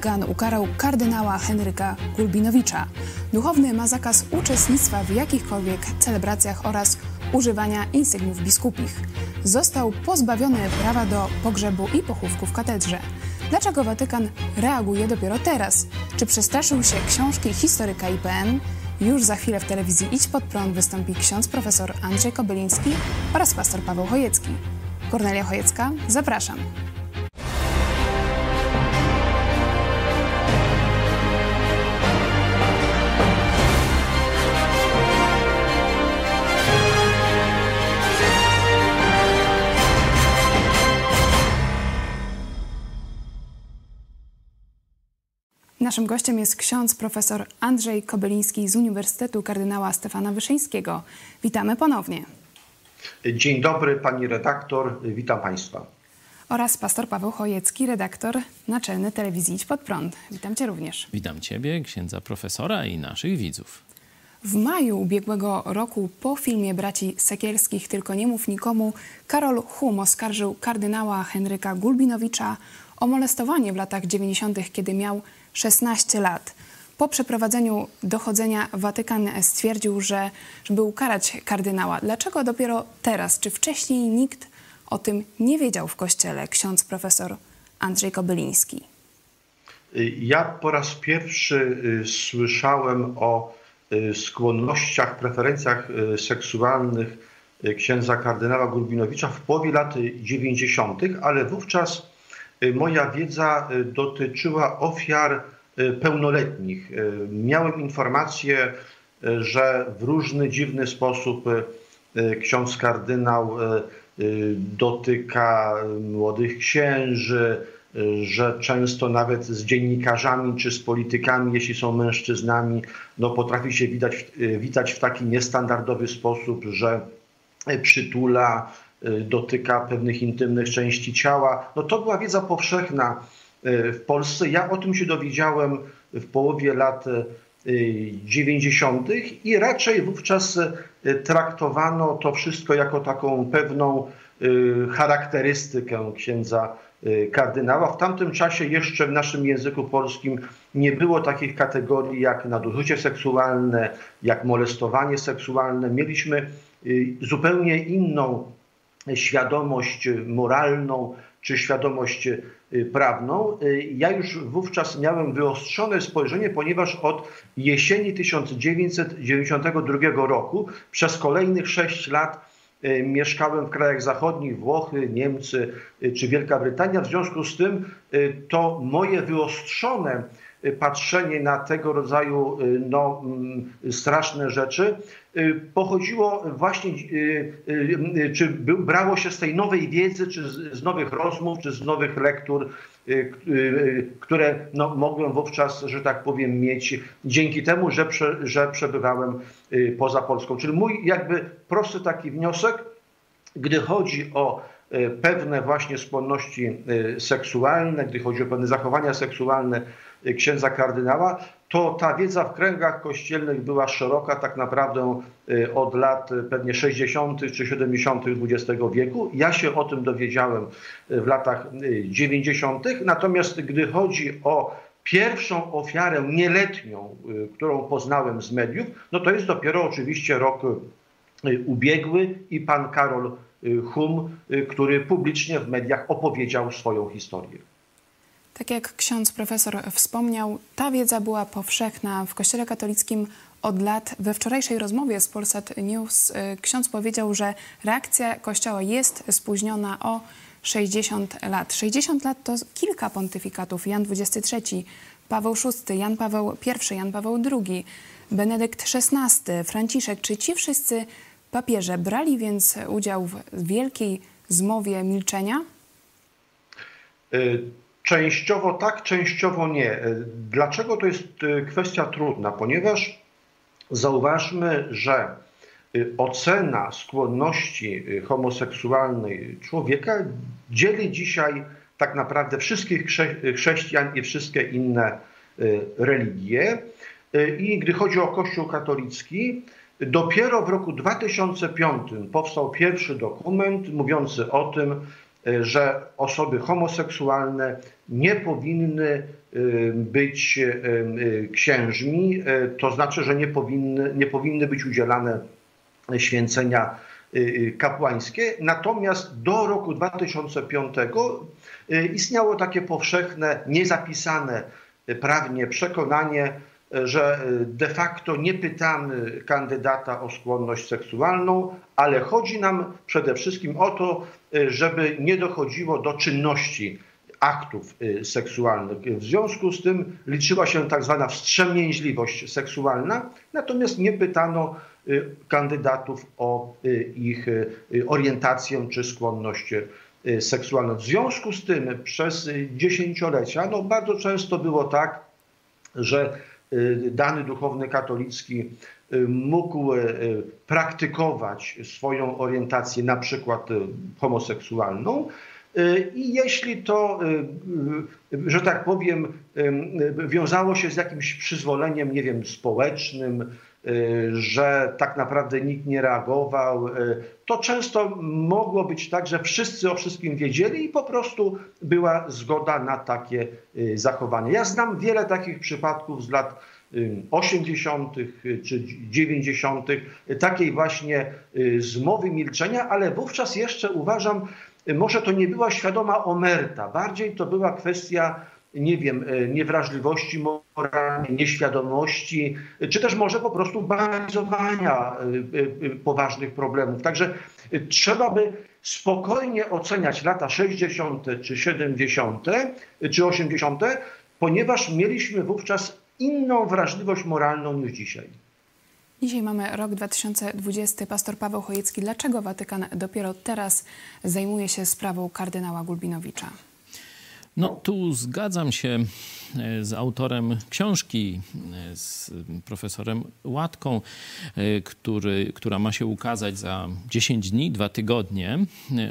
Watykan ukarał kardynała Henryka Gulbinowicza. Duchowny ma zakaz uczestnictwa w jakichkolwiek celebracjach oraz używania insygniów biskupich. Został pozbawiony prawa do pogrzebu i pochówku w katedrze. Dlaczego Watykan reaguje dopiero teraz? Czy przestraszył się książki historyka IPN? Już za chwilę w telewizji Idź Pod Prąd wystąpi ksiądz profesor Andrzej Kobyliński oraz pastor Paweł Chojecki. Kornelia Chojecka, zapraszam. Naszym gościem jest ksiądz profesor Andrzej Kobyliński z Uniwersytetu Kardynała Stefana Wyszyńskiego. Witamy ponownie. Dzień dobry pani redaktor, witam państwa. Oraz pastor Paweł Chojecki, redaktor naczelny telewizji Idź Pod Prąd. Witam cię również. Witam ciebie, księdza profesora i naszych widzów. W maju ubiegłego roku po filmie braci Sekielskich Tylko nie mów nikomu Karol Hum oskarżył kardynała Henryka Gulbinowicza o molestowanie w latach 90., kiedy miał 16 lat. Po przeprowadzeniu dochodzenia Watykan stwierdził, że żeby ukarać kardynała. Dlaczego dopiero teraz? Czy wcześniej nikt o tym nie wiedział w kościele? Ksiądz profesor Andrzej Kobyliński. Ja po raz pierwszy y, słyszałem o y, skłonnościach, preferencjach y, seksualnych księdza kardynała Gurbinowicza w połowie lat 90., ale wówczas moja wiedza dotyczyła ofiar pełnoletnich. Miałem informację, że w różny dziwny sposób ksiądz kardynał dotyka młodych księży, że często nawet z dziennikarzami czy z politykami, jeśli są mężczyznami, no potrafi się widać, witać w taki niestandardowy sposób, że przytula, dotyka pewnych intymnych części ciała. No to była wiedza powszechna w Polsce. Ja o tym się dowiedziałem w połowie lat 90. i raczej wówczas traktowano to wszystko jako taką pewną charakterystykę księdza kardynała. W tamtym czasie jeszcze w naszym języku polskim nie było takich kategorii jak nadużycie seksualne, jak molestowanie seksualne. Mieliśmy zupełnie inną świadomość moralną czy świadomość prawną. Ja już wówczas miałem wyostrzone spojrzenie, ponieważ od jesieni 1992 roku przez kolejnych sześć lat mieszkałem w krajach zachodnich, Włochy, Niemcy czy Wielka Brytania. W związku z tym to moje wyostrzone patrzenie na tego rodzaju no, straszne rzeczy pochodziło właśnie, czy brało się z tej nowej wiedzy, czy z nowych rozmów, czy z nowych lektur, które no, mogłem wówczas, że tak powiem, mieć dzięki temu, że, prze, że przebywałem poza Polską. Czyli mój jakby prosty taki wniosek, gdy chodzi o pewne właśnie skłonności seksualne, gdy chodzi o pewne zachowania seksualne księdza kardynała, to ta wiedza w kręgach kościelnych była szeroka tak naprawdę od lat pewnie 60. czy 70. XX wieku. Ja się o tym dowiedziałem w latach 90. Natomiast gdy chodzi o pierwszą ofiarę nieletnią, którą poznałem z mediów, no to jest dopiero oczywiście rok ubiegły i pan Karol Hum, który publicznie w mediach opowiedział swoją historię. Tak jak ksiądz profesor wspomniał, ta wiedza była powszechna w Kościele katolickim od lat. We wczorajszej rozmowie z Polsat News ksiądz powiedział, że reakcja Kościoła jest spóźniona o 60 lat. 60 lat to kilka pontyfikatów. Jan XXIII, Paweł VI, Jan Paweł I, Jan Paweł II, Benedykt XVI, Franciszek. Czy ci wszyscy papieże brali więc udział w wielkiej zmowie milczenia? Częściowo tak, częściowo nie. Dlaczego to jest kwestia trudna? Ponieważ zauważmy, że ocena skłonności homoseksualnej człowieka dzieli dzisiaj tak naprawdę wszystkich chrześcijan i wszystkie inne religie. I gdy chodzi o Kościół katolicki, dopiero w roku 2005 powstał pierwszy dokument mówiący o tym, że osoby homoseksualne nie powinny y, być y, księżmi, to znaczy, że nie powinny, nie powinny być udzielane święcenia kapłańskie. Natomiast do roku 2005 istniało takie powszechne, niezapisane prawnie przekonanie, że de facto nie pytamy kandydata o skłonność seksualną, ale chodzi nam przede wszystkim o to, żeby nie dochodziło do czynności aktów seksualnych. W związku z tym liczyła się tak zwana wstrzemięźliwość seksualna, natomiast nie pytano kandydatów o ich orientację czy skłonność seksualną. W związku z tym przez dziesięciolecia no bardzo często było tak, że dany duchowny katolicki mógł praktykować swoją orientację na przykład homoseksualną. I jeśli to, że tak powiem, wiązało się z jakimś przyzwoleniem, nie wiem, społecznym, że tak naprawdę nikt nie reagował, to często mogło być tak, że wszyscy o wszystkim wiedzieli i po prostu była zgoda na takie zachowanie. Ja znam wiele takich przypadków z lat 80. czy 90. takiej właśnie zmowy milczenia, ale wówczas jeszcze uważam, może to nie była świadoma omerta, bardziej to była kwestia nie wiem, niewrażliwości moralnej, nieświadomości, czy też może po prostu banalizowania poważnych problemów. Także trzeba by spokojnie oceniać lata 60. czy 70. czy 80., ponieważ mieliśmy wówczas inną wrażliwość moralną niż dzisiaj. Dzisiaj mamy rok 2020. Pastor Paweł Chojecki. Dlaczego Watykan dopiero teraz zajmuje się sprawą kardynała Gulbinowicza? No tu zgadzam się e, z autorem książki, e, z profesorem Łatką, e, który, która ma się ukazać za 10 dni, dwa tygodnie.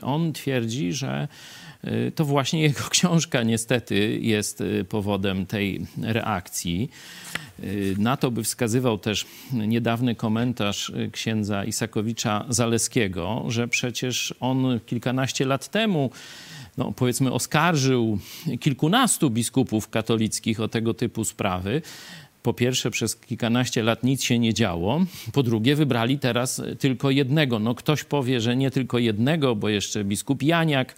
On twierdzi, że to właśnie jego książka niestety jest powodem tej reakcji. Na to by wskazywał też niedawny komentarz księdza Isakowicza Zaleskiego, że przecież on kilkanaście lat temu no, powiedzmy, oskarżył kilkunastu biskupów katolickich o tego typu sprawy po pierwsze, przez kilkanaście lat nic się nie działo. Po drugie, wybrali teraz tylko jednego. No, ktoś powie, że nie tylko jednego, bo jeszcze biskup Janiak.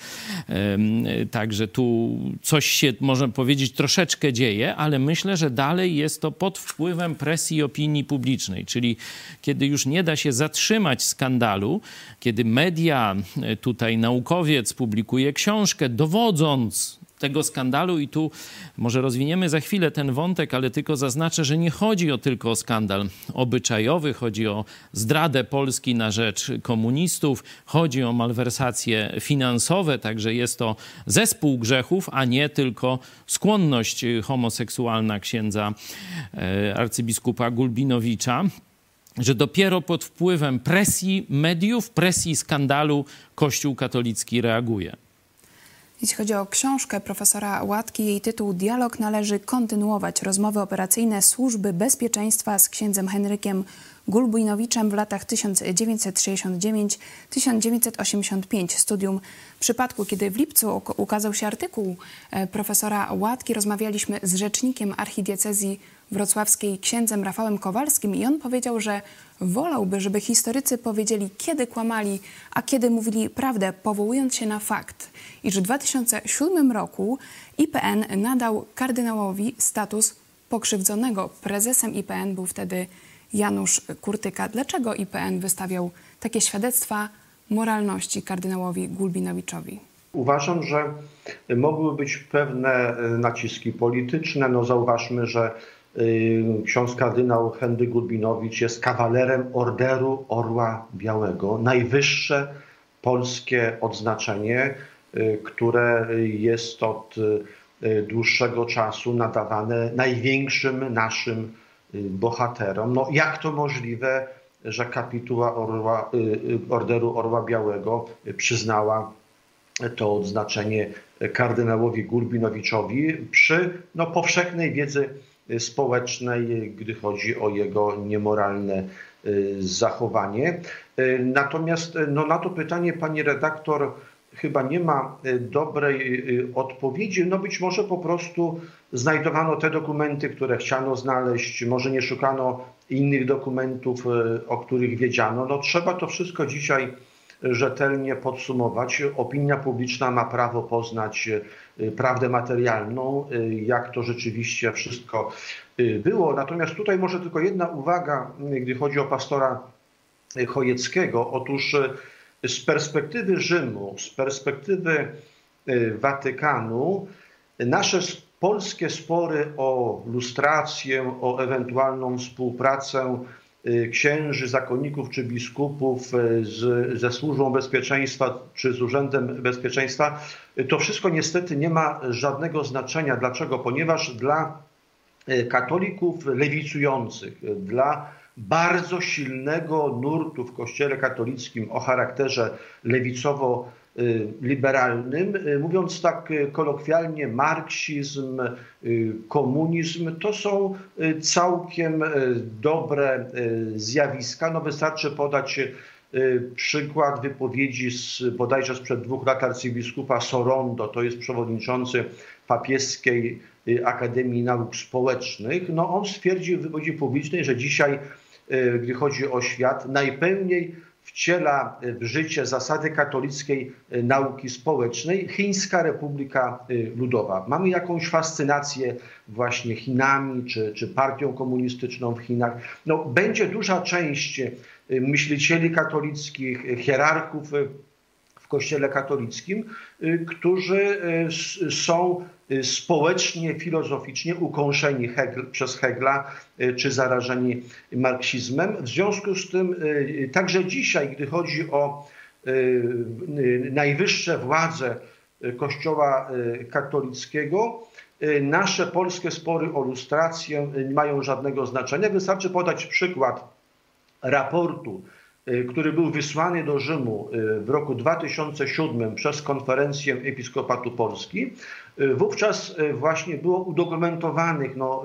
Także tu coś się, można powiedzieć, troszeczkę dzieje, ale myślę, że dalej jest to pod wpływem presji opinii publicznej. Czyli kiedy już nie da się zatrzymać skandalu, kiedy media, e, tutaj naukowiec publikuje książkę, dowodząc tego skandalu i tu może rozwiniemy za chwilę ten wątek, ale tylko zaznaczę, że nie chodzi o tylko o skandal obyczajowy, chodzi o zdradę Polski na rzecz komunistów, chodzi o malwersacje finansowe, także jest to zespół grzechów, a nie tylko skłonność homoseksualna księdza e, arcybiskupa Gulbinowicza że dopiero pod wpływem presji mediów, presji skandalu Kościół katolicki reaguje. Jeśli chodzi o książkę profesora Łatki, jej tytuł Dialog należy kontynuować. Rozmowy operacyjne Służby Bezpieczeństwa z księdzem Henrykiem Gulbujnowiczem w latach 1969-1985. Studium przypadku, kiedy w lipcu ukazał się artykuł e, profesora Łatki, rozmawialiśmy z rzecznikiem archidiecezji wrocławskiej księdzem Rafałem Kowalskim i on powiedział, że wolałby, żeby historycy powiedzieli, kiedy kłamali, a kiedy mówili prawdę, powołując się na fakt, iż w 2007 roku IPN nadał kardynałowi status pokrzywdzonego. Prezesem IPN był wtedy Janusz Kurtyka. Dlaczego IPN wystawiał takie świadectwa moralności kardynałowi Gulbinowiczowi? Uważam, że mogły być pewne naciski polityczne. No zauważmy, że y, ksiądz kardynał Henry Gulbinowicz jest kawalerem Orderu Orła Białego. Najwyższe polskie odznaczenie, y, które jest od dłuższego czasu nadawane największym naszym bohaterom. No jak to możliwe, że kapituła Orła, y, y, Orderu Orła Białego przyznała to odznaczenie kardynałowi Gulbinowiczowi przy no, powszechnej wiedzy społecznej, gdy chodzi o jego niemoralne y, zachowanie. Natomiast no, na to pytanie pani redaktor chyba nie ma y, dobrej y, odpowiedzi. No być może po prostu znajdowano te dokumenty, które chciano znaleźć, może nie szukano innych dokumentów, y, o których wiedziano. No trzeba to wszystko dzisiaj rzetelnie podsumować. Opinia publiczna ma prawo poznać prawdę materialną, jak to rzeczywiście wszystko było. Natomiast tutaj może tylko jedna uwaga, gdy chodzi o pastora Chojeckiego. Otóż z perspektywy Rzymu, z perspektywy y, Watykanu, nasze polskie spory o lustrację, o ewentualną współpracę y, księży, zakonników czy biskupów y, z, ze służbą bezpieczeństwa czy z Urzędem Bezpieczeństwa, to wszystko niestety nie ma żadnego znaczenia. Dlaczego? Ponieważ dla katolików lewicujących, dla bardzo silnego nurtu w Kościele katolickim o charakterze lewicowo-liberalnym. Mówiąc tak kolokwialnie, marksizm, komunizm to są całkiem dobre zjawiska. No wystarczy podać przykład wypowiedzi z, bodajże sprzed dwóch lat arcybiskupa Sorondo, to jest przewodniczący papieskiej Akademii Nauk Społecznych. No on stwierdził w wypowiedzi publicznej, że dzisiaj gdy chodzi o świat, najpełniej wciela w życie zasady katolickiej e, nauki społecznej Chińska Republika e, Ludowa. Mamy jakąś fascynację właśnie Chinami czy, czy partią komunistyczną w Chinach. No, będzie duża część myślicieli katolickich, hierarchów w Kościele katolickim, którzy są Y, społecznie, filozoficznie ukąszeni Hegel, przez Hegla y, czy zarażeni marksizmem. W związku z tym y, także dzisiaj, gdy chodzi o najwyższe władze Kościoła katolickiego, nasze polskie spory o lustrację nie mają żadnego znaczenia. Wystarczy podać przykład raportu Y, który był wysłany do Rzymu y, w roku 2007 przez konferencję Episkopatu Polski. Y, wówczas właśnie było udokumentowanych no,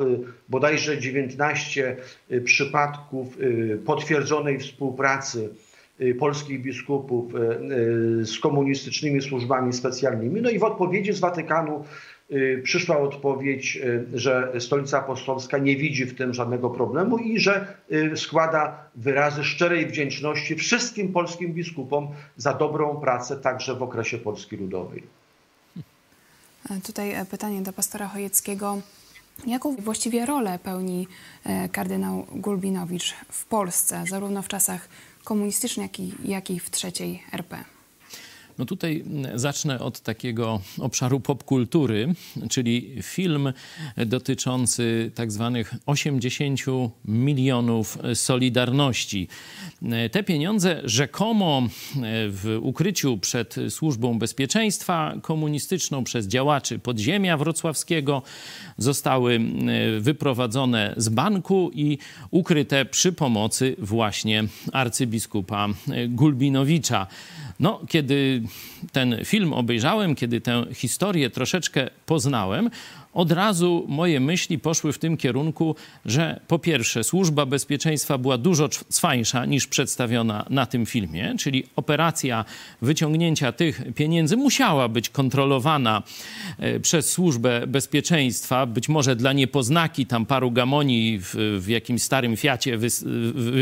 bodajże 19 przypadków potwierdzonej współpracy polskich biskupów z komunistycznymi służbami specjalnymi. No i w odpowiedzi z Watykanu Y, przyszła odpowiedź, y, że Stolica Apostolska nie widzi w tym żadnego problemu i że y, składa wyrazy szczerej wdzięczności wszystkim polskim biskupom za dobrą pracę także w okresie Polski Ludowej. Tutaj e, pytanie do pastora Chojeckiego. Jaką właściwie rolę pełni e, kardynał Gulbinowicz w Polsce, zarówno w czasach komunistycznych, jak i, jak i w trzeciej RP? No tutaj zacznę od takiego obszaru popkultury, czyli film dotyczący tak zwanych 80 milionów Solidarności. Te pieniądze rzekomo w ukryciu przed Służbą Bezpieczeństwa Komunistyczną przez działaczy podziemia wrocławskiego zostały wyprowadzone z banku i ukryte przy pomocy właśnie arcybiskupa Gulbinowicza. No, kiedy ten film obejrzałem, kiedy tę historię troszeczkę poznałem, od razu moje myśli poszły w tym kierunku, że po pierwsze służba bezpieczeństwa była dużo cwańsza niż przedstawiona na tym filmie, czyli operacja wyciągnięcia tych pieniędzy musiała być kontrolowana e, przez służbę bezpieczeństwa, być może dla niepoznaki tam paru gamoni w, w jakimś starym Fiacie wy,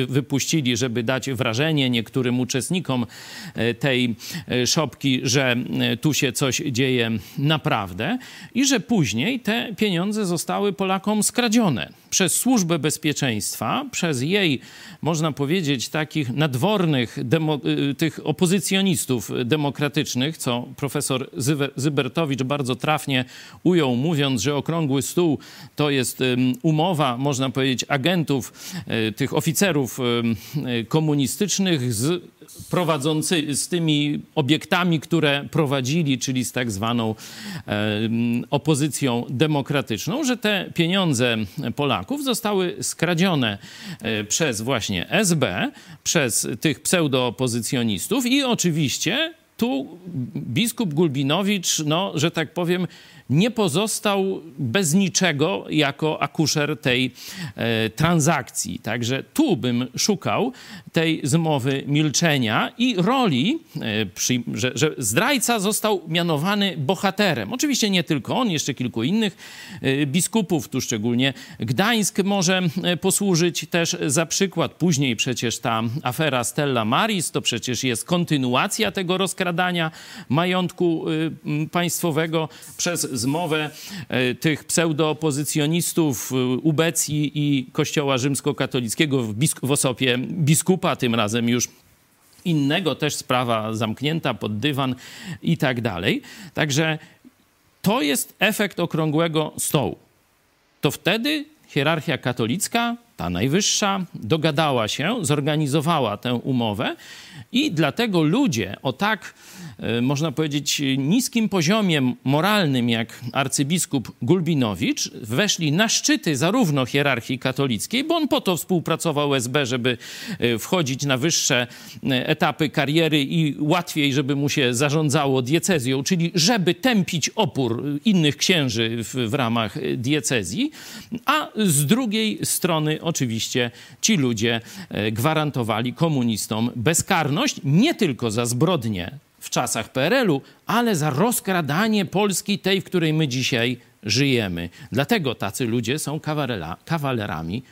wypuścili, żeby dać wrażenie niektórym uczestnikom e, tej e, szopki, że tu się coś dzieje naprawdę i że później te pieniądze zostały Polakom skradzione. Przez Służbę Bezpieczeństwa, przez jej, można powiedzieć, takich nadwornych, demo, y, tych opozycjonistów demokratycznych, co profesor Zybertowicz bardzo trafnie ujął, mówiąc, że okrągły stół to jest umowa, można powiedzieć, agentów, y, tych oficerów y, komunistycznych z prowadzący z tymi obiektami, które prowadzili, czyli z tak zwaną opozycją demokratyczną, że te pieniądze Polaków zostały skradzione e, przez właśnie SB, przez tych pseudoopozycjonistów i oczywiście tu biskup Gulbinowicz, no, że tak powiem, nie pozostał bez niczego jako akuszer tej e, transakcji. Także tu bym szukał tej zmowy milczenia i roli, e, przy, że, że zdrajca został mianowany bohaterem. Oczywiście nie tylko on, jeszcze kilku innych e, biskupów, tu szczególnie Gdańsk może e, posłużyć też za przykład. Później przecież ta afera Stella Maris to przecież jest kontynuacja tego rozkradania majątku y, państwowego przez zmowę y, tych pseudoopozycjonistów y, ubecji i Kościoła rzymskokatolickiego w, bisk- w biskupa, tym razem już innego, też sprawa zamknięta pod dywan i tak dalej. Także to jest efekt okrągłego stołu. To wtedy hierarchia katolicka, ta najwyższa, dogadała się, zorganizowała tę umowę i dlatego ludzie o tak, e, można powiedzieć, niskim poziomie moralnym jak arcybiskup Gulbinowicz weszli na szczyty zarówno hierarchii katolickiej, bo on po to współpracował SB, żeby e, wchodzić na wyższe e, etapy kariery i łatwiej, żeby mu się zarządzało diecezją, czyli żeby tępić opór innych księży w, w ramach diecezji, a z drugiej strony oczywiście ci ludzie gwarantowali komunistom bezkarność nie tylko za zbrodnie w czasach PRL-u, ale za rozkradanie Polski, tej, w której my dzisiaj żyjemy. Dlatego tacy ludzie są kawalerami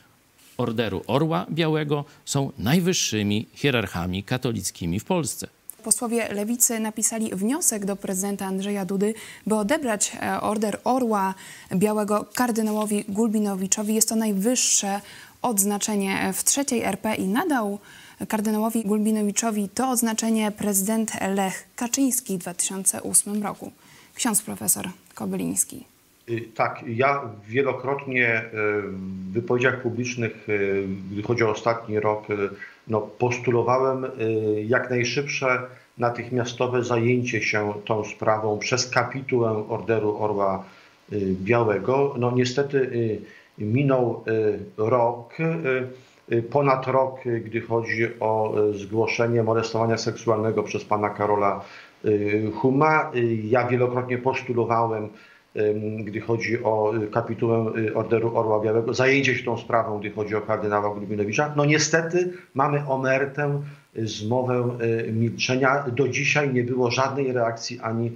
Orderu Orła Białego, są najwyższymi hierarchami katolickimi w Polsce. Posłowie Lewicy napisali wniosek do prezydenta Andrzeja Dudy, by odebrać e, order Orła Białego kardynałowi Gulbinowiczowi. Jest to najwyższe odznaczenie w trzeciej RP i nadał kardynałowi Gulbinowiczowi to odznaczenie prezydent Lech Kaczyński w 2008 roku. Ksiądz profesor Kobyliński. Y, Tak, ja wielokrotnie y, w wypowiedziach publicznych, y, gdy chodzi o ostatni rok, no, postulowałem jak najszybsze natychmiastowe zajęcie się tą sprawą przez kapitułę Orderu Orła Białego. No niestety minął y, rok, y, y, ponad rok, gdy chodzi o zgłoszenie molestowania seksualnego przez pana Karola Huma. Ja wielokrotnie postulowałem gdy chodzi o kapitułę Orderu Orła Białego, zajęcie się tą sprawą, gdy chodzi o kardynała Grubinowicza. No niestety mamy omertę, zmowę milczenia. Do dzisiaj nie było żadnej reakcji ani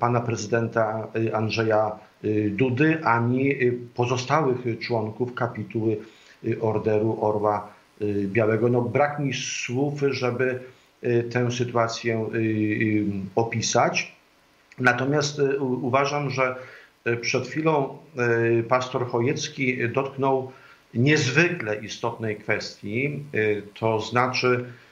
pana prezydenta y, Andrzeja y, Dudy, ani y, pozostałych y, członków kapituły y, Orderu Orła y, Białego. No brak mi słów, żeby y, tę sytuację y, y, opisać. Natomiast y, uważam, że y, przed chwilą y, pastor Chojecki dotknął niezwykle istotnej kwestii, y, to znaczy y,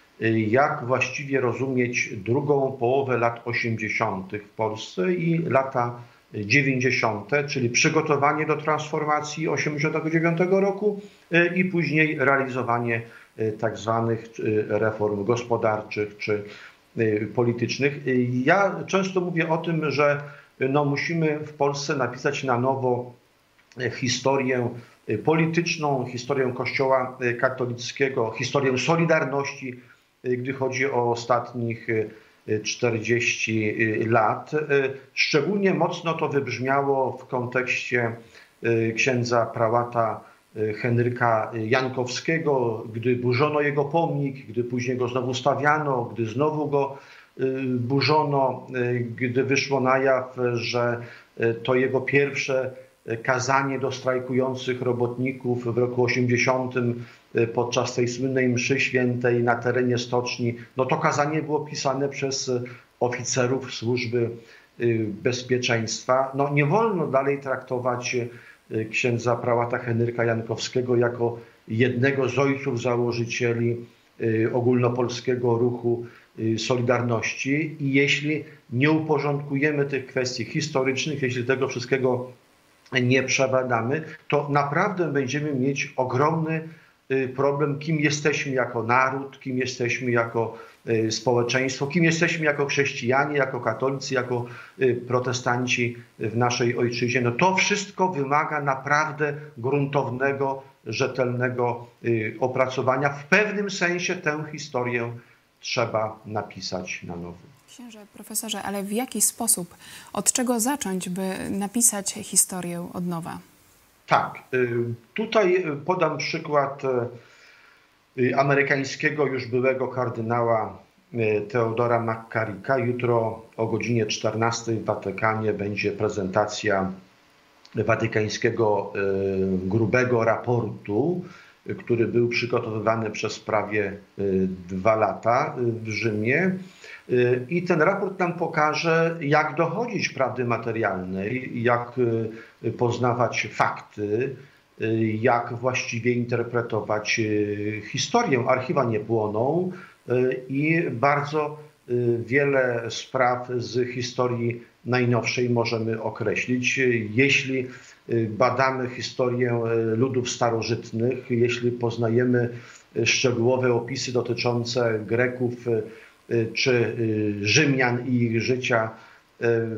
jak właściwie rozumieć drugą połowę lat 80. w Polsce i lata 90., czyli przygotowanie do transformacji 89 roku y, i później realizowanie y, tak zwanych y, reform gospodarczych czy y, politycznych. Y, Ja często mówię o tym, że y, no, musimy w Polsce napisać na nowo y, historię y, polityczną, historię Kościoła y, katolickiego, historię Solidarności, y, gdy chodzi o ostatnich y, y, 40 lat. Y, Szczególnie mocno to wybrzmiało w kontekście księdza prałata Henryka Jankowskiego, gdy burzono jego pomnik, gdy później go znowu stawiano, gdy znowu go burzono, gdy wyszło na jaw, że to jego pierwsze kazanie do strajkujących robotników w roku 80 y, podczas tej słynnej mszy świętej na terenie stoczni, no to kazanie było pisane przez y, oficerów służby y, bezpieczeństwa. No nie wolno dalej traktować y, księdza prałata Henryka Jankowskiego jako jednego z ojców założycieli y, ogólnopolskiego ruchu y, Solidarności i jeśli nie uporządkujemy tych kwestii historycznych, jeśli tego wszystkiego nie przebadamy, to naprawdę będziemy mieć ogromny y, problem, kim jesteśmy jako naród, kim jesteśmy jako y, społeczeństwo, kim jesteśmy jako chrześcijanie, jako katolicy, jako y, protestanci w naszej ojczyźnie. No to wszystko wymaga naprawdę gruntownego, rzetelnego y, opracowania. W pewnym sensie tę historię trzeba napisać na nowo. Księże, profesorze, ale w jaki sposób, od czego zacząć, by napisać historię od nowa? Tak, y, tutaj podam przykład y, amerykańskiego już byłego kardynała y, Teodora McCarricka. Jutro o godzinie 14 w Watykanie będzie prezentacja watykańskiego grubego raportu, który był przygotowywany przez prawie dwa lata w Rzymie. I ten raport nam pokaże, jak dochodzić prawdy materialnej, jak poznawać fakty, jak właściwie interpretować historię. Archiwa nie płoną i bardzo wiele spraw z historii najnowszej możemy określić. Jeśli badamy historię ludów starożytnych, jeśli poznajemy szczegółowe opisy dotyczące Greków czy Rzymian i ich życia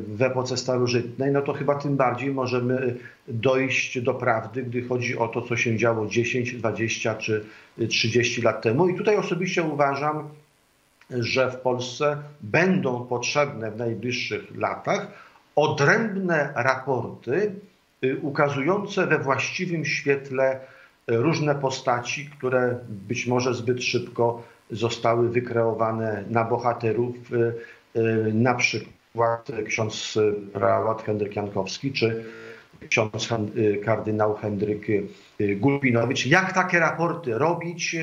w epoce starożytnej, no to chyba tym bardziej możemy dojść do prawdy, gdy chodzi o to, co się działo 10, 20 czy 30 lat temu. I tutaj osobiście uważam, że w Polsce będą potrzebne w najbliższych latach odrębne raporty ukazujące we właściwym świetle różne postaci, które być może zbyt szybko zostały wykreowane na bohaterów, na przykład ksiądz prałat Henryk Jankowski czy ksiądz kardynał Henryk Gulbinowicz. Jak takie raporty robić,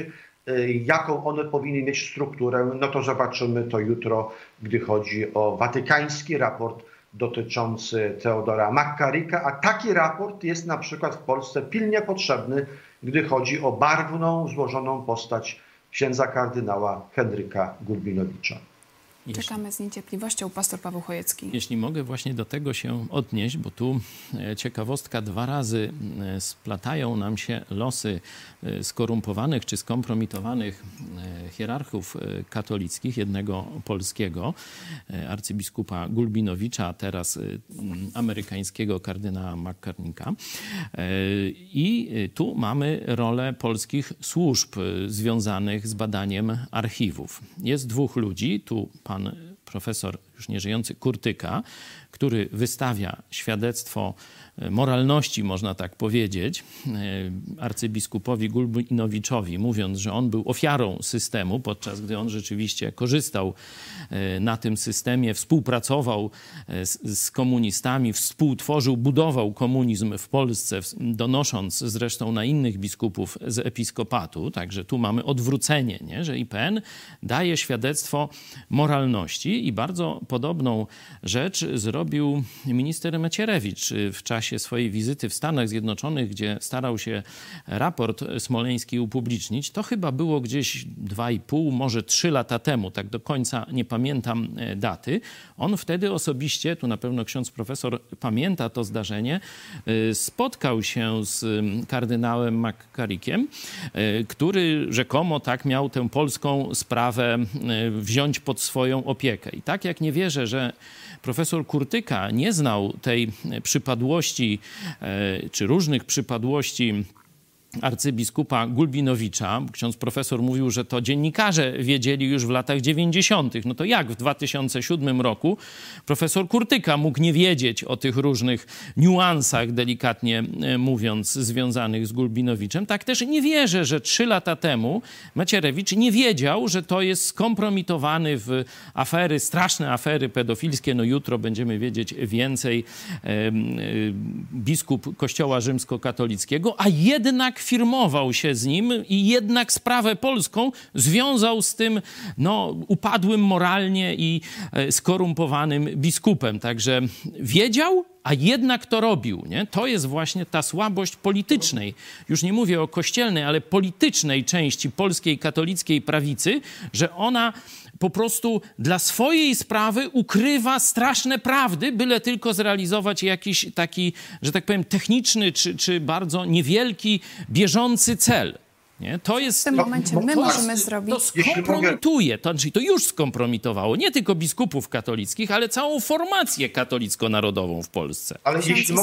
jaką one powinny mieć strukturę, no to zobaczymy to jutro, gdy chodzi o watykański raport dotyczący Teodora McCarricka, a taki raport jest na przykład w Polsce pilnie potrzebny, gdy chodzi o barwną, złożoną postać księdza kardynała Henryka Gulbinowicza. Czekamy z niecierpliwością. Pastor Paweł Chojecki. Jeśli mogę właśnie do tego się odnieść, bo tu e, ciekawostka, dwa razy e, splatają nam się losy e, skorumpowanych czy skompromitowanych hierarchów katolickich, jednego polskiego, arcybiskupa Gulbinowicza, a teraz amerykańskiego kardynała McCarnicka. I tu mamy rolę polskich służb związanych z badaniem archiwów. Jest dwóch ludzi, tu pan pan profesor już nieżyjący Kurtyka, który wystawia świadectwo moralności, można tak powiedzieć, e, arcybiskupowi Gulbinowiczowi, mówiąc, że on był ofiarą systemu, podczas gdy on rzeczywiście korzystał e, na tym systemie, współpracował e, z, z komunistami, współtworzył, budował komunizm w Polsce, donosząc zresztą na innych biskupów z episkopatu. Także tu mamy odwrócenie, nie? że IPN daje świadectwo moralności i bardzo podobną rzecz zrobił minister Macierewicz w czasie czasie swojej wizyty w Stanach Zjednoczonych, gdzie starał się raport smoleński upublicznić, to chyba było gdzieś 2,5, może 3 lata temu, tak do końca nie pamiętam e, daty. On wtedy osobiście, tu na pewno ksiądz profesor pamięta to zdarzenie, e, spotkał się z kardynałem McCarrickiem, e, który rzekomo tak miał tę polską sprawę wziąć pod swoją opiekę. I tak jak nie wierzę, że profesor Kurtyka nie znał tej przypadłości e, czy różnych przypadłości arcybiskupa Gulbinowicza. Ksiądz profesor mówił, że to dziennikarze wiedzieli już w latach 90. No to jak w 2007 roku profesor Kurtyka mógł nie wiedzieć o tych różnych niuansach, delikatnie e, mówiąc, związanych z Gulbinowiczem? Tak też nie wierzę, że trzy lata temu Macierewicz nie wiedział, że to jest skompromitowany w afery, straszne afery pedofilskie. No jutro będziemy wiedzieć więcej. E, biskup Kościoła Rzymskokatolickiego, a jednak firmował się z nim i jednak sprawę polską związał z tym no, upadłym moralnie i e, skorumpowanym biskupem. Także wiedział, a jednak to robił. Nie? To jest właśnie ta słabość politycznej. Już nie mówię o kościelnej, ale politycznej części polskiej katolickiej prawicy, że ona po prostu dla swojej sprawy ukrywa straszne prawdy, byle tylko zrealizować jakiś taki, że tak powiem, techniczny czy, czy bardzo niewielki, bieżący cel. Nie? To jest, w tym momencie my możemy zrobić. To skompromituje, to, znaczy to już skompromitowało nie tylko biskupów katolickich, ale całą formację katolicko-narodową w Polsce. Ale jeśli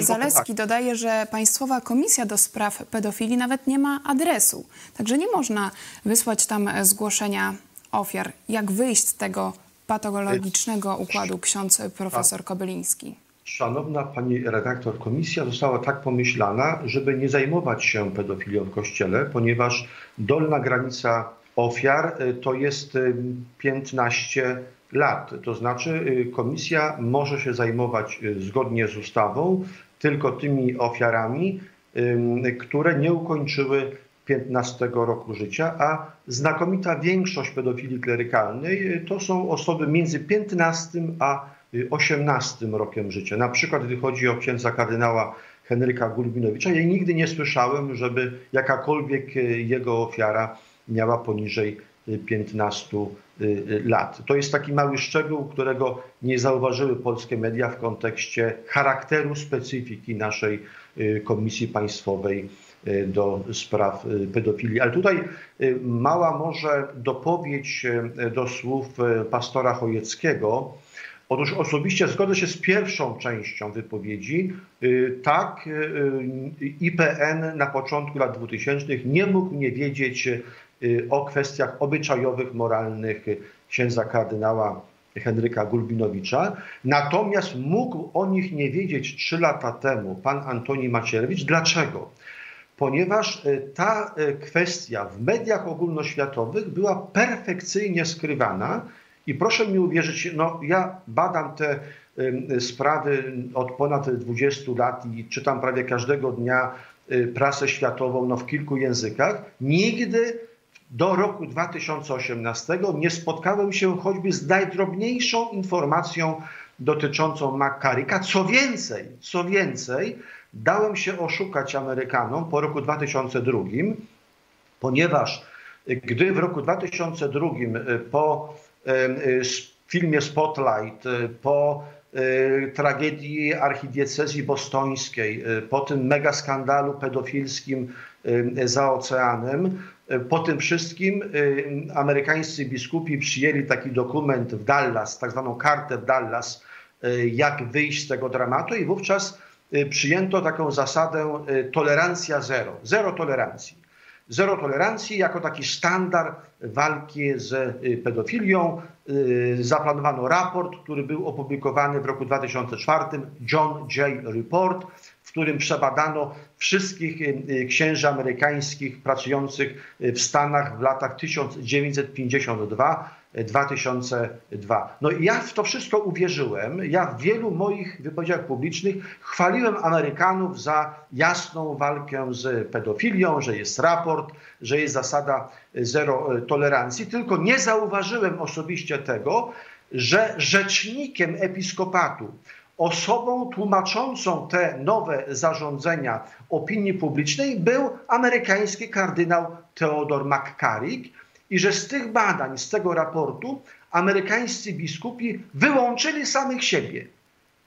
Zalewski dodaje, że Państwowa Komisja do Spraw Pedofilii nawet nie ma adresu. Także nie można wysłać tam zgłoszenia ofiar. Jak wyjść z tego patologicznego układu ksiądz profesor Kobyliński? Szanowna pani redaktor, komisja została tak pomyślana, żeby nie zajmować się pedofilią w kościele, ponieważ dolna granica ofiar y, to jest y, 15 lat. To znaczy y, komisja może się zajmować y, zgodnie z ustawą tylko tymi ofiarami, które nie ukończyły 15 roku życia, a znakomita większość pedofilii klerykalnej y, to są osoby między 15 a y, 18 rokiem życia. Na przykład gdy chodzi o księdza kardynała Henryka Gulbinowicza, ja nigdy nie słyszałem, żeby jakakolwiek y, jego ofiara miała poniżej y, 15 y, y, lat. To jest taki mały szczegół, którego nie zauważyły polskie media w kontekście charakteru specyfiki naszej y, Komisji Państwowej y, do spraw y, pedofilii. Ale tutaj y, mała może dopowiedź y, do słów y, pastora Chojeckiego. Otóż osobiście zgodzę się z pierwszą częścią wypowiedzi. Y, Tak, y, y, IPN na początku lat 2000 nie mógł nie wiedzieć y, o kwestiach obyczajowych, moralnych księdza kardynała Henryka Gulbinowicza. Natomiast mógł o nich nie wiedzieć trzy lata temu pan Antoni Macierewicz. Dlaczego? Ponieważ y, ta y, kwestia w mediach ogólnoświatowych była perfekcyjnie skrywana i proszę mi uwierzyć, no ja badam te sprawy od ponad 20 lat i czytam prawie każdego dnia y, prasę światową no, w kilku językach. Nigdy do roku 2018 nie spotkałem się choćby z najdrobniejszą informacją dotyczącą McCarricka. Co więcej, co więcej, dałem się oszukać Amerykanom po roku 2002, ponieważ y, gdy w roku 2002 y, po y, filmie Spotlight, po tragedii archidiecezji bostońskiej, po tym mega skandalu pedofilskim za oceanem, po tym wszystkim amerykańscy biskupi przyjęli taki dokument w Dallas, tak zwaną kartę w Dallas, jak wyjść z tego dramatu i wówczas przyjęto taką zasadę y, tolerancja zero, zero tolerancji. Zero tolerancji jako taki standard walki z y, pedofilią. Y, Zaplanowano raport, który był opublikowany w roku 2004, John Jay Report, w którym przebadano wszystkich y, y, księży amerykańskich pracujących y, w Stanach w latach 1952-2002. No i ja w to wszystko uwierzyłem. Ja w wielu moich wypowiedziach publicznych chwaliłem Amerykanów za jasną walkę z pedofilią, że jest raport, że jest zasada zero e, tolerancji, tylko nie zauważyłem osobiście tego, że rzecznikiem episkopatu, osobą tłumaczącą te nowe zarządzenia opinii publicznej był amerykański kardynał Theodore McCarrick i że z tych badań, z tego raportu amerykańscy biskupi wyłączyli samych siebie.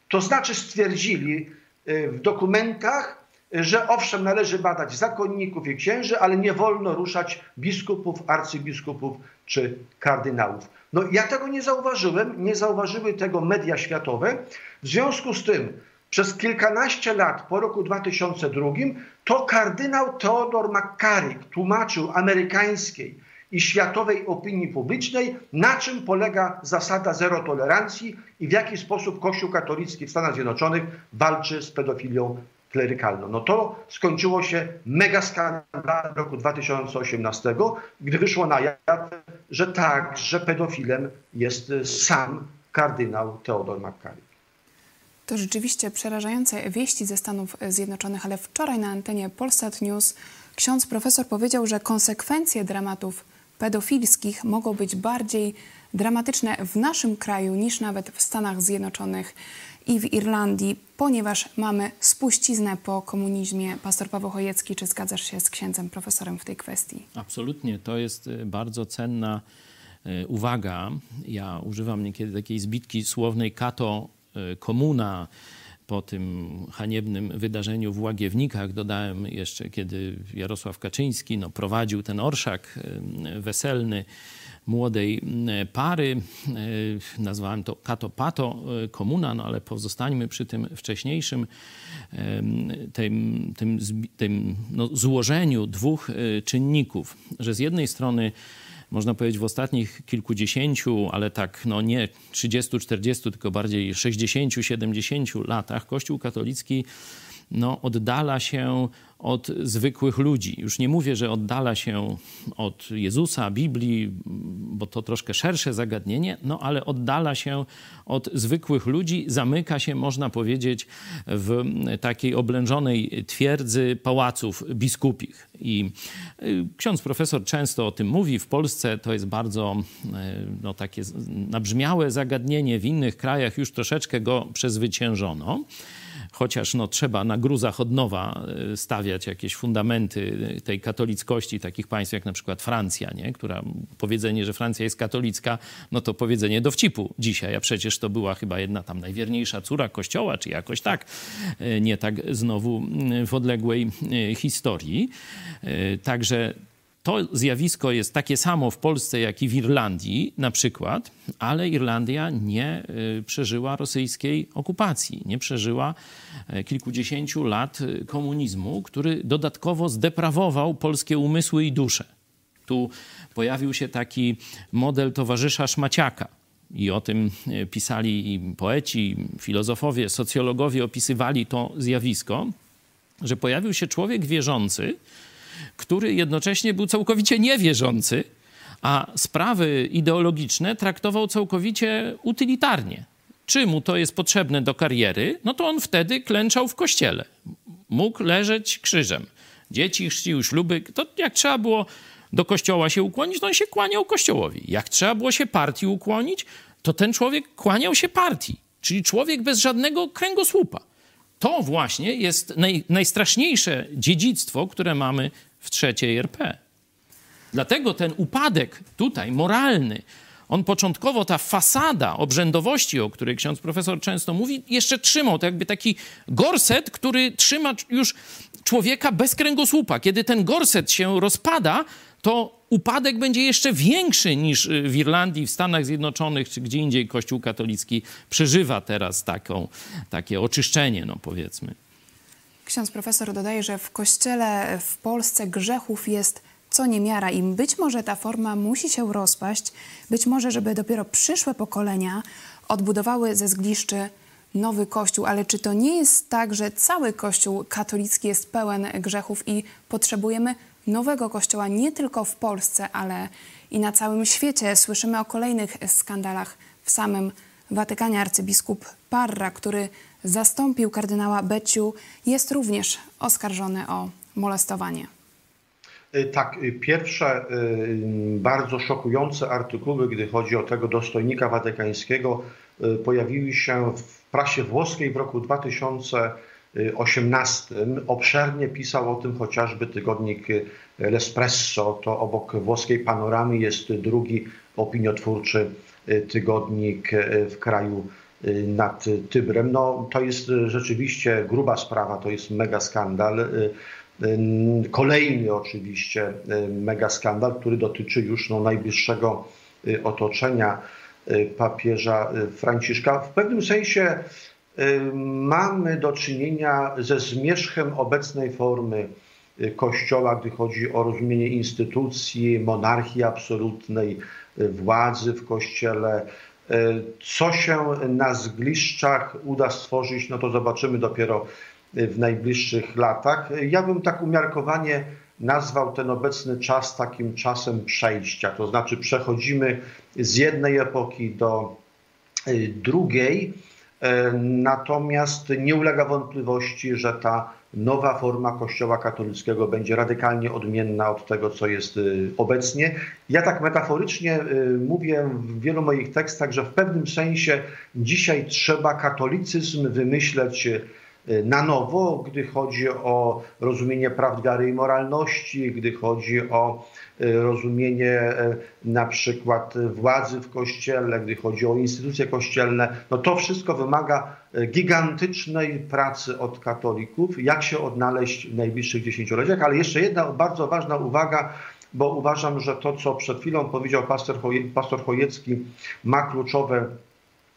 To znaczy stwierdzili y, w dokumentach, że owszem, należy badać zakonników i księży, ale nie wolno ruszać biskupów, arcybiskupów czy kardynałów. No ja tego nie zauważyłem, nie zauważyły tego media światowe. W związku z tym przez kilkanaście lat po roku 2002 to kardynał Theodore McCarrick tłumaczył amerykańskiej i światowej opinii publicznej, na czym polega zasada zero tolerancji i w jaki sposób Kościół katolicki w Stanach Zjednoczonych walczy z pedofilią klerykalną. No to skończyło się mega skandalem roku 2018, gdy wyszło na jaw, że tak, że pedofilem jest sam kardynał Theodore McCarrick. To rzeczywiście przerażające wieści ze Stanów Zjednoczonych, ale wczoraj na antenie Polsat News ksiądz profesor powiedział, że konsekwencje dramatów pedofilskich mogą być bardziej dramatyczne w naszym kraju niż nawet w Stanach Zjednoczonych i w Irlandii, ponieważ mamy spuściznę po komunizmie. Pastor Paweł Chojecki, czy zgadzasz się z księdzem profesorem w tej kwestii? Absolutnie, to jest y, bardzo cenna y, uwaga. Ja używam niekiedy takiej zbitki słownej kato y, komuna po tym haniebnym wydarzeniu w Łagiewnikach. Dodałem jeszcze, kiedy Jarosław Kaczyński no, prowadził ten orszak weselny młodej pary. Y, Nazwałem to kato pato y, komuna, no ale pozostańmy przy tym wcześniejszym tym, tym, tym no, złożeniu dwóch y, czynników, że z jednej strony można powiedzieć, w ostatnich kilkudziesięciu, ale tak no nie 30-40, tylko bardziej 60-70 latach Kościół katolicki no, oddala się od zwykłych ludzi. Już nie mówię, że oddala się od Jezusa, Biblii, bo to troszkę szersze zagadnienie, no ale oddala się od zwykłych ludzi, zamyka się, można powiedzieć, w takiej oblężonej twierdzy pałaców biskupich. I y, ksiądz profesor często o tym mówi. W Polsce to jest bardzo y, no, takie nabrzmiałe zagadnienie. W innych krajach już troszeczkę go przezwyciężono chociaż no, trzeba na gruzach od nowa e, stawiać jakieś fundamenty tej katolickości takich państw jak na przykład Francja, nie? która powiedzenie, że Francja jest katolicka, no to powiedzenie dowcipu dzisiaj, a przecież to była chyba jedna tam najwierniejsza córa kościoła, czy jakoś tak, e, nie tak znowu w odległej historii. Także to zjawisko jest takie samo w Polsce, jak i w Irlandii na przykład, ale Irlandia nie y, przeżyła rosyjskiej okupacji, nie przeżyła e, kilkudziesięciu lat y, komunizmu, który dodatkowo zdeprawował polskie umysły i dusze. Tu pojawił się taki model towarzysza Szmaciaka. I o tym e, pisali i poeci, i filozofowie, socjologowie opisywali to zjawisko, że pojawił się człowiek wierzący, który jednocześnie był całkowicie niewierzący, a sprawy ideologiczne traktował całkowicie utylitarnie. Czy mu to jest potrzebne do kariery, no to on wtedy klęczał w kościele. Mógł leżeć krzyżem. Dzieci chrzcił śluby. To jak trzeba było do kościoła się ukłonić, to on się kłaniał kościołowi. Jak trzeba było się partii ukłonić, to ten człowiek kłaniał się partii. Czyli człowiek bez żadnego kręgosłupa. To właśnie jest naj, najstraszniejsze dziedzictwo, które mamy w trzeciej RP. Dlatego ten upadek tutaj moralny, on początkowo, ta fasada obrzędowości, o której ksiądz profesor często mówi, jeszcze trzymał to jakby taki gorset, który trzyma już człowieka bez kręgosłupa. Kiedy ten gorset się rozpada, to upadek będzie jeszcze większy niż y, w Irlandii, w Stanach Zjednoczonych czy gdzie indziej Kościół katolicki przeżywa teraz taką, takie oczyszczenie, no powiedzmy. Ksiądz profesor dodaje, że w kościele w Polsce grzechów jest co niemiara i być może ta forma musi się rozpaść, być może, żeby dopiero przyszłe pokolenia odbudowały ze zgliszczy nowy Kościół, ale czy to nie jest tak, że cały Kościół katolicki jest pełen grzechów i potrzebujemy nowego Kościoła nie tylko w Polsce, ale i na całym świecie? Słyszymy o kolejnych skandalach w samym Watykanie. Arcybiskup Parra, który zastąpił kardynała Beciu, jest również oskarżony o molestowanie. Y, tak, y, pierwsze y, bardzo szokujące artykuły, gdy chodzi o tego dostojnika watykańskiego, pojawiły się w prasie włoskiej w roku 2018. Obszernie pisał o tym chociażby tygodnik L'Espresso. To obok włoskiej panoramy jest drugi opiniotwórczy tygodnik w kraju nad Tybrem. No, to jest rzeczywiście gruba sprawa, to jest mega skandal. Kolejny oczywiście mega skandal, który dotyczy już no, najbliższego y, otoczenia y, papieża y, Franciszka. W pewnym sensie mamy do czynienia ze zmierzchem obecnej formy Kościoła, gdy chodzi o rozumienie instytucji, monarchii absolutnej, władzy w Kościele. Co się na zgliszczach uda stworzyć, no to zobaczymy dopiero w najbliższych latach. Ja bym tak umiarkowanie nazwał ten obecny czas takim czasem przejścia, to znaczy przechodzimy z jednej epoki do y, drugiej, natomiast nie ulega wątpliwości, że ta nowa forma Kościoła katolickiego będzie radykalnie odmienna od tego, co jest y, obecnie. Ja tak metaforycznie y, mówię w wielu moich tekstach, że w pewnym sensie dzisiaj trzeba katolicyzm wymyśleć na nowo, gdy chodzi o rozumienie prawd wiary i moralności, gdy chodzi o y, rozumienie y, na przykład władzy w kościele, gdy chodzi o instytucje kościelne, no to wszystko wymaga gigantycznej pracy od katolików, jak się odnaleźć w najbliższych dziesięcioleciach. Ale jeszcze jedna bardzo ważna uwaga, bo uważam, że to, co przed chwilą powiedział pastor, pastor Chojecki, ma kluczowe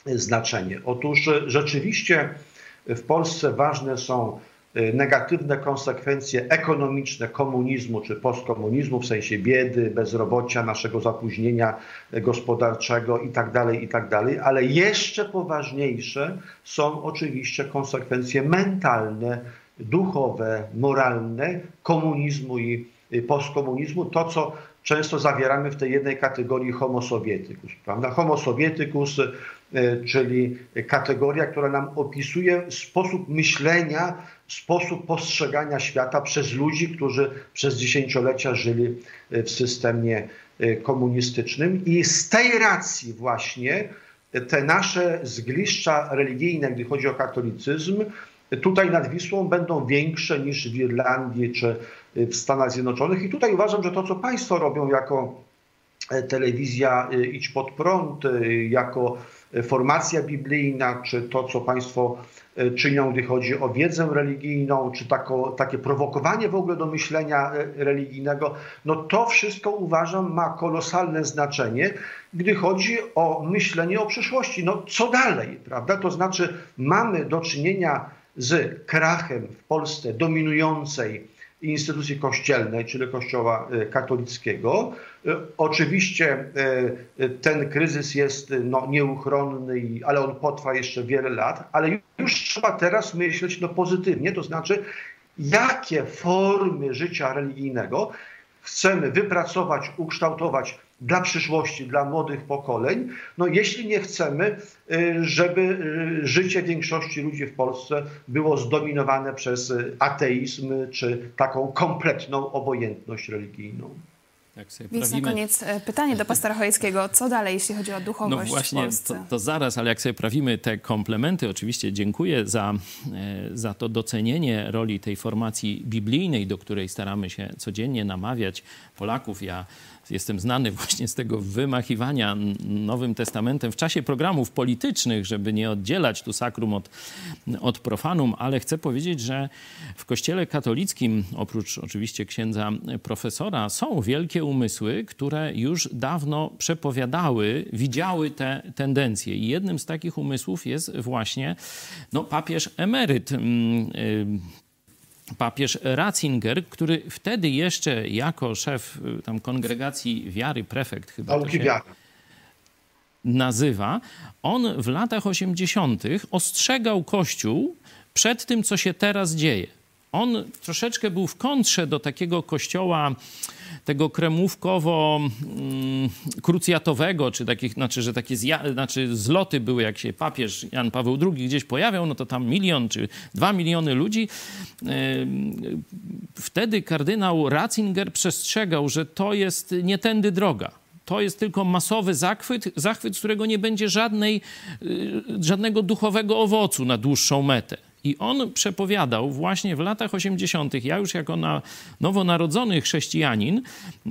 znaczenie. Otóż rzeczywiście w Polsce ważne są negatywne konsekwencje ekonomiczne komunizmu czy postkomunizmu, w sensie biedy, bezrobocia, naszego zapóźnienia gospodarczego itd., tak itd., tak ale jeszcze poważniejsze są oczywiście konsekwencje mentalne, duchowe, moralne komunizmu i postkomunizmu. To, co często zawieramy w tej jednej kategorii homo sovieticus. Prawda? Homo sovieticus, e, czyli kategoria, która nam opisuje sposób myślenia, sposób postrzegania świata przez ludzi, którzy przez dziesięciolecia żyli w systemie e, komunistycznym. I z tej racji właśnie te nasze zgliszcza religijne, gdy chodzi o katolicyzm, tutaj nad Wisłą będą większe niż w Irlandii czy w Stanach Zjednoczonych. I tutaj uważam, że to, co Państwo robią jako e, telewizja e, Idź Pod Prąd, e, jako formacja biblijna, czy to, co Państwo czynią, gdy chodzi o wiedzę religijną, czy tako, takie prowokowanie w ogóle do myślenia religijnego, no to wszystko uważam ma kolosalne znaczenie, gdy chodzi o myślenie o przyszłości. No co dalej, prawda? To znaczy mamy do czynienia z krachem w Polsce dominującej instytucji kościelnej, czyli Kościoła e, katolickiego. E, oczywiście e, ten kryzys jest no, nieuchronny, ale on potrwa jeszcze wiele lat, ale już trzeba teraz myśleć no, pozytywnie, to znaczy jakie formy życia religijnego chcemy wypracować, ukształtować dla przyszłości, dla młodych pokoleń, no jeśli nie chcemy, y, żeby y, życie większości ludzi w Polsce było zdominowane przez y, ateizm czy taką kompletną obojętność religijną. Więc prawimy... na koniec e, pytanie do pastora Chojeckiego. Co dalej, jeśli chodzi o duchowość No właśnie, w Polsce? To, to zaraz, ale jak sobie prawimy te komplementy, oczywiście dziękuję za, e, za to docenienie roli tej formacji biblijnej, do której staramy się codziennie namawiać Polaków. Ja jestem znany właśnie z tego wymachiwania Nowym Testamentem w czasie programów politycznych, żeby nie oddzielać tu sakrum od, od profanum, ale chcę powiedzieć, że w Kościele katolickim, oprócz oczywiście księdza profesora, są wielkie umysły, które już dawno przepowiadały, widziały te tendencje. I jednym z takich umysłów jest właśnie no, papież emeryt papież Ratzinger, który wtedy jeszcze jako szef y, tam kongregacji wiary, prefekt chyba nazywa, on w latach 80. ostrzegał Kościół przed tym, co się teraz dzieje. On troszeczkę był w kontrze do takiego kościoła tego kremówkowo-krucjatowego, mm, czy takich, znaczy, że takie zja- znaczy zloty były, jak się papież Jan Paweł II gdzieś pojawiał, no to tam milion czy dwa miliony ludzi. Wtedy kardynał Ratzinger przestrzegał, że to jest nie tędy droga to jest tylko masowy zachwyt, zachwyt, z którego nie będzie żadnej, y, żadnego duchowego owocu na dłuższą metę. I on przepowiadał właśnie w latach 80., ja już jako na nowonarodzony chrześcijanin,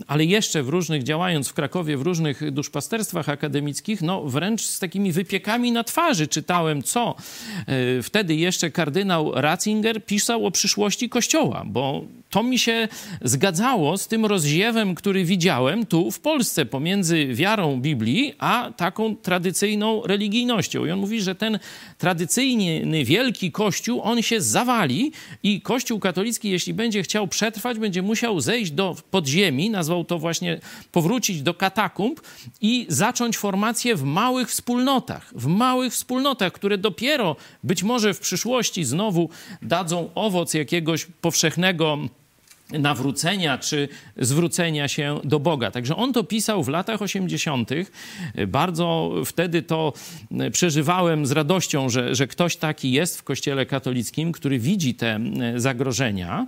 ale jeszcze w różnych, działając w Krakowie, w różnych duszpasterstwach akademickich, no wręcz z takimi wypiekami na twarzy czytałem, co e, wtedy jeszcze kardynał Ratzinger pisał o przyszłości Kościoła, bo to mi się zgadzało z tym rozziewem, który widziałem tu w Polsce pomiędzy wiarą Biblii a taką tradycyjną religijnością. I on mówi, że ten tradycyjny, wielki Kościół, on się zawali i Kościół katolicki, jeśli będzie chciał przetrwać, będzie musiał zejść do podziemi, nazwał to właśnie powrócić do katakumb i zacząć formację w małych wspólnotach. W małych wspólnotach, które dopiero być może w przyszłości znowu dadzą owoc jakiegoś powszechnego nawrócenia czy zwrócenia się do Boga. Także on to pisał w latach 80. Bardzo wtedy to przeżywałem z radością, że, że ktoś taki jest w Kościele katolickim, który widzi te zagrożenia.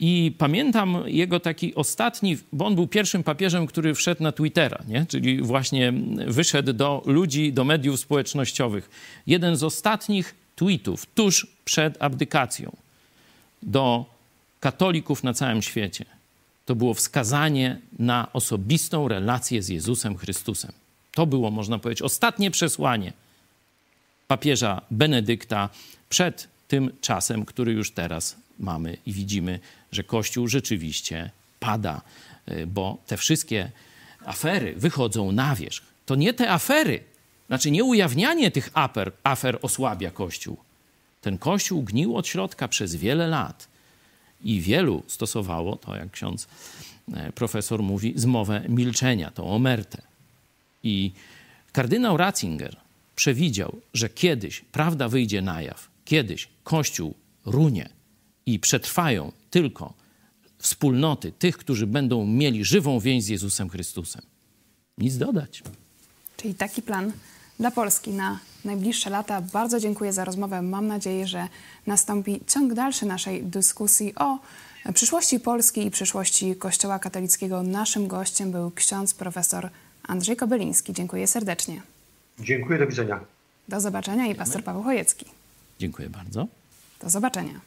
I pamiętam jego taki ostatni, bo on był pierwszym papieżem, który wszedł na Twittera, nie? czyli właśnie wyszedł do ludzi, do mediów społecznościowych. Jeden z ostatnich tweetów tuż przed abdykacją do katolików na całym świecie, to było wskazanie na osobistą relację z Jezusem Chrystusem. To było, można powiedzieć, ostatnie przesłanie papieża Benedykta przed tym czasem, który już teraz mamy i widzimy, że Kościół rzeczywiście pada, y, bo te wszystkie afery wychodzą na wierzch. To nie te afery, znaczy nie ujawnianie tych afer, afer osłabia Kościół, Ten kościół gnił od środka przez wiele lat i wielu stosowało, to jak ksiądz e, profesor mówi, zmowę milczenia, to omertę. I kardynał Ratzinger przewidział, że kiedyś prawda wyjdzie na jaw, kiedyś Kościół runie i przetrwają tylko wspólnoty tych, którzy będą mieli żywą więź z Jezusem Chrystusem. Nic dodać. Czyli taki plan dla Polski na najbliższe lata. Bardzo dziękuję za rozmowę. Mam nadzieję, że nastąpi ciąg dalszy naszej dyskusji o przyszłości Polski i przyszłości Kościoła katolickiego. Naszym gościem był ksiądz profesor Andrzej Kobeliński. Dziękuję serdecznie. Dziękuję, do widzenia. Do zobaczenia i pastor Paweł Chojecki. Dziękuję bardzo. Do zobaczenia.